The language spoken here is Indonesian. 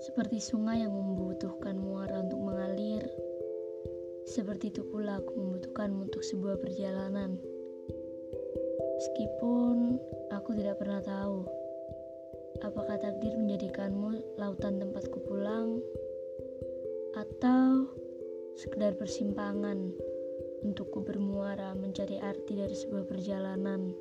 Seperti sungai yang membutuhkan muara untuk mengalir, seperti itu pula aku membutuhkanmu untuk sebuah perjalanan. Meskipun aku tidak pernah tahu apakah takdir menjadikanmu lautan tempatku pulang atau sekedar persimpangan untukku bermuara mencari arti dari sebuah perjalanan.